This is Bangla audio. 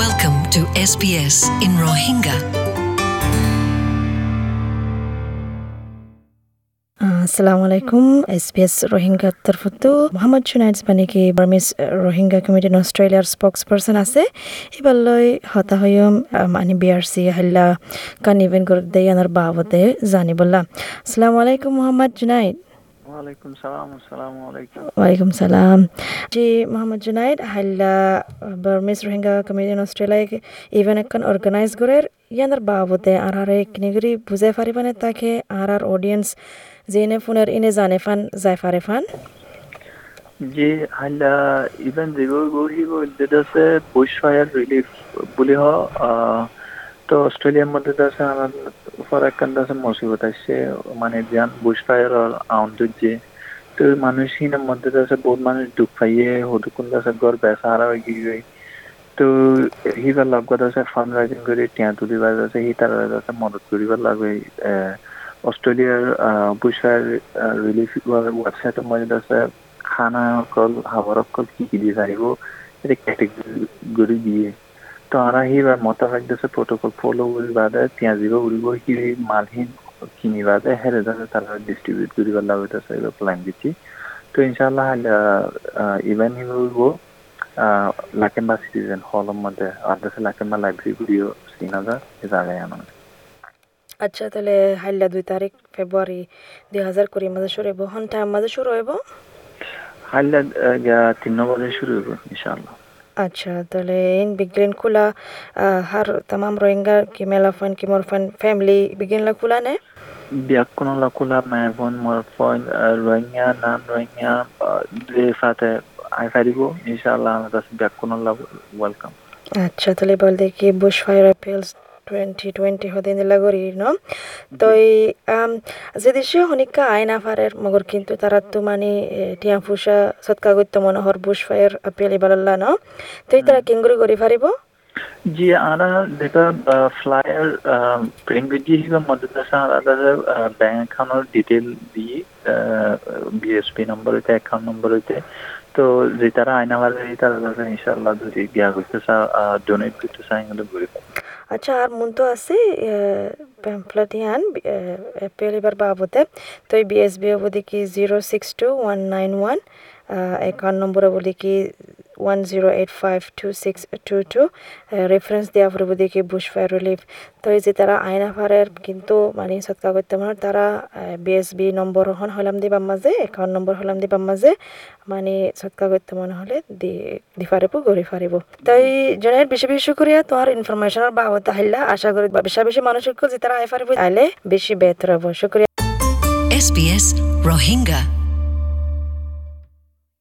Welcome to SBS in Rohingya. আসসালামু আলাইকুম এসপিএস রোহিঙ্গা তরফতো মোহাম্মদ জুনাইডস বানিকি বার্মিস রোহিঙ্গা কমিটি অস্ট্রেলিয়ার স্পোক্স পার্সন আছে এবার লই হতা হইম মানে বিআরসি হাল্লা কান ইভেন্ট করে দেই আনার বাবদে জানি বললাম আসসালামু আলাইকুম মোহাম্মদ জুনাইদ ওয়ালাইকুম সালাম আসসালামু আলাইকুম। ওয়ালাইকুম সালাম। জি মোহাম্মদ জুনাইদ হাল্লা Burmese Rohingya committee Australia event এখন অর্গানাইজ করে ইয়ানার বাবদে আর আর কিনিগরি বুঝাই পারিবানে তাকে আর আর অডিয়েন্স জেনে ফোনের ইনে জানে ফান যাই ফারে ফান। জি হাইলা ইভেন যিবোৰ গঢ়িব আছে বুশ ফায়ার রিলিফ বুলি হ তো অস্ট্রেলিয়ার মধ্যে তো আছে আমার ফরাক্কান আছে মুসিবত। আসছে মানে যান বুশ ফায়ার আউন্ডুর যে তো মানুষহীনের মধ্যে তো আছে বহুত মানুষ দুঃখ পাইয়ে হদুকুন আছে গড় বেসারা হয়ে গিয়ে তো সিবাৰ লগত আছে ফাণ্ড ৰাইজিং কৰি টিয়া তুলিবাৰ আছে, সি তাৰ আছে, মদত কৰিব লাগে। অষ্ট্ৰেলিয়াৰ বুচাৰ ৰিলিফ ৱেবছাইটত মই আছে, খানা অকল হাবৰ অকল কি কি দি থাকিব এটা কেটেগৰি দিয়ে। ভাগ্য আছে প্ৰট'কল ফ'ল' কৰি বাদে তিয়া দিব উৰিব সি মালহীন কিনি বাদে হেৰে আছে তাৰ ডিষ্ট্ৰিবিউট কৰিব লাগে আছে এইবোৰ প্লেন দিছি। তো ইনশাল্লাহ ইভেণ্ট সিবোৰ লাকেম্বা সিটিজেন হলের মধ্যে আদাসে লাকেম্বা লাইব্রেরি গুলিও শ্রীনগর জায়গায় আমার আচ্ছা তাহলে হাইলা দুই তারিখ ফেব্রুয়ারি দুই হাজার কুড়ি মাঝে শুরু হইব হন টাইম মাঝে শুরু হইব হাইলা তিন বজে শুরু হইব ইনশাআল্লাহ। আচ্ছা তাহলে ইন বিগ্রেন খোলা হার তামাম রোহিঙ্গা কি মেলা ফান কি মোর ফান ফ্যামিলি বিগিনলা খোলা নে? বিয়াকুন লা কুলা মে ফোন মোর ফোন রোহিঙ্গা নাম রোহিঙ্গা দে সাথে আই ফারিব ইনশাআল্লাহ আমরা বিয়াকুন লা ওয়েলকাম। আচ্ছা তাহলে বল দেখি bush fire appeals twenty twenty হতে নিলা ন? তো এই যে দেশে হনিকা আইন আফারের মগর কিন্তু তারা তো মানে টিয়া ফুসা, সৎকা করতে মনোহর, বুশ ফায়ার, আপেল ইবাল্লা ন? তো এই তারা কেঙ্গুরি করি পারিব? জি আরা যেটা ফ্লায়ার প্রিংগজি হিসেবে মদত আছে আলাদা ব্যাংক অ্যাকাউন্টের ডিটেল দিয়ে বিএসপি নম্বর হইতে অ্যাকাউন্ট নম্বর হইতে। তো যে তারা আয়না তারা কাছে ইনশাআল্লাহ যদি গিয়া করতে চা ডোনেট করতে চাই হলে ঘুরে আচ্ছা আর মন তো আছে এপ্রিল এবার বাবদে। তো এই বিএসবি বলি কি zero six two one nine one account নম্বরে বলি কি one zero eight five two six two two reference relief তো এই যে তারা আইনা ফায়ার কিন্তু মানে সৎকা করতে মানে তারা বিএসবি নম্বর হন হলাম দিবার মাঝে অ্যাকাউন্ট নম্বর হলাম দিবার মাঝে মানে সৎকা করতে মনে হলে দি দি পারিব গড়ি পারিব তাই জনের বেশি বেশি করিয়া তোমার ইনফরমেশনের বাবদ আহিলা। আশা করি বেশি বেশি মানুষের যে তারা আই পারিব আইলে বেশি বেহতর হব। শুক্রিয়া। SBS Rohingya.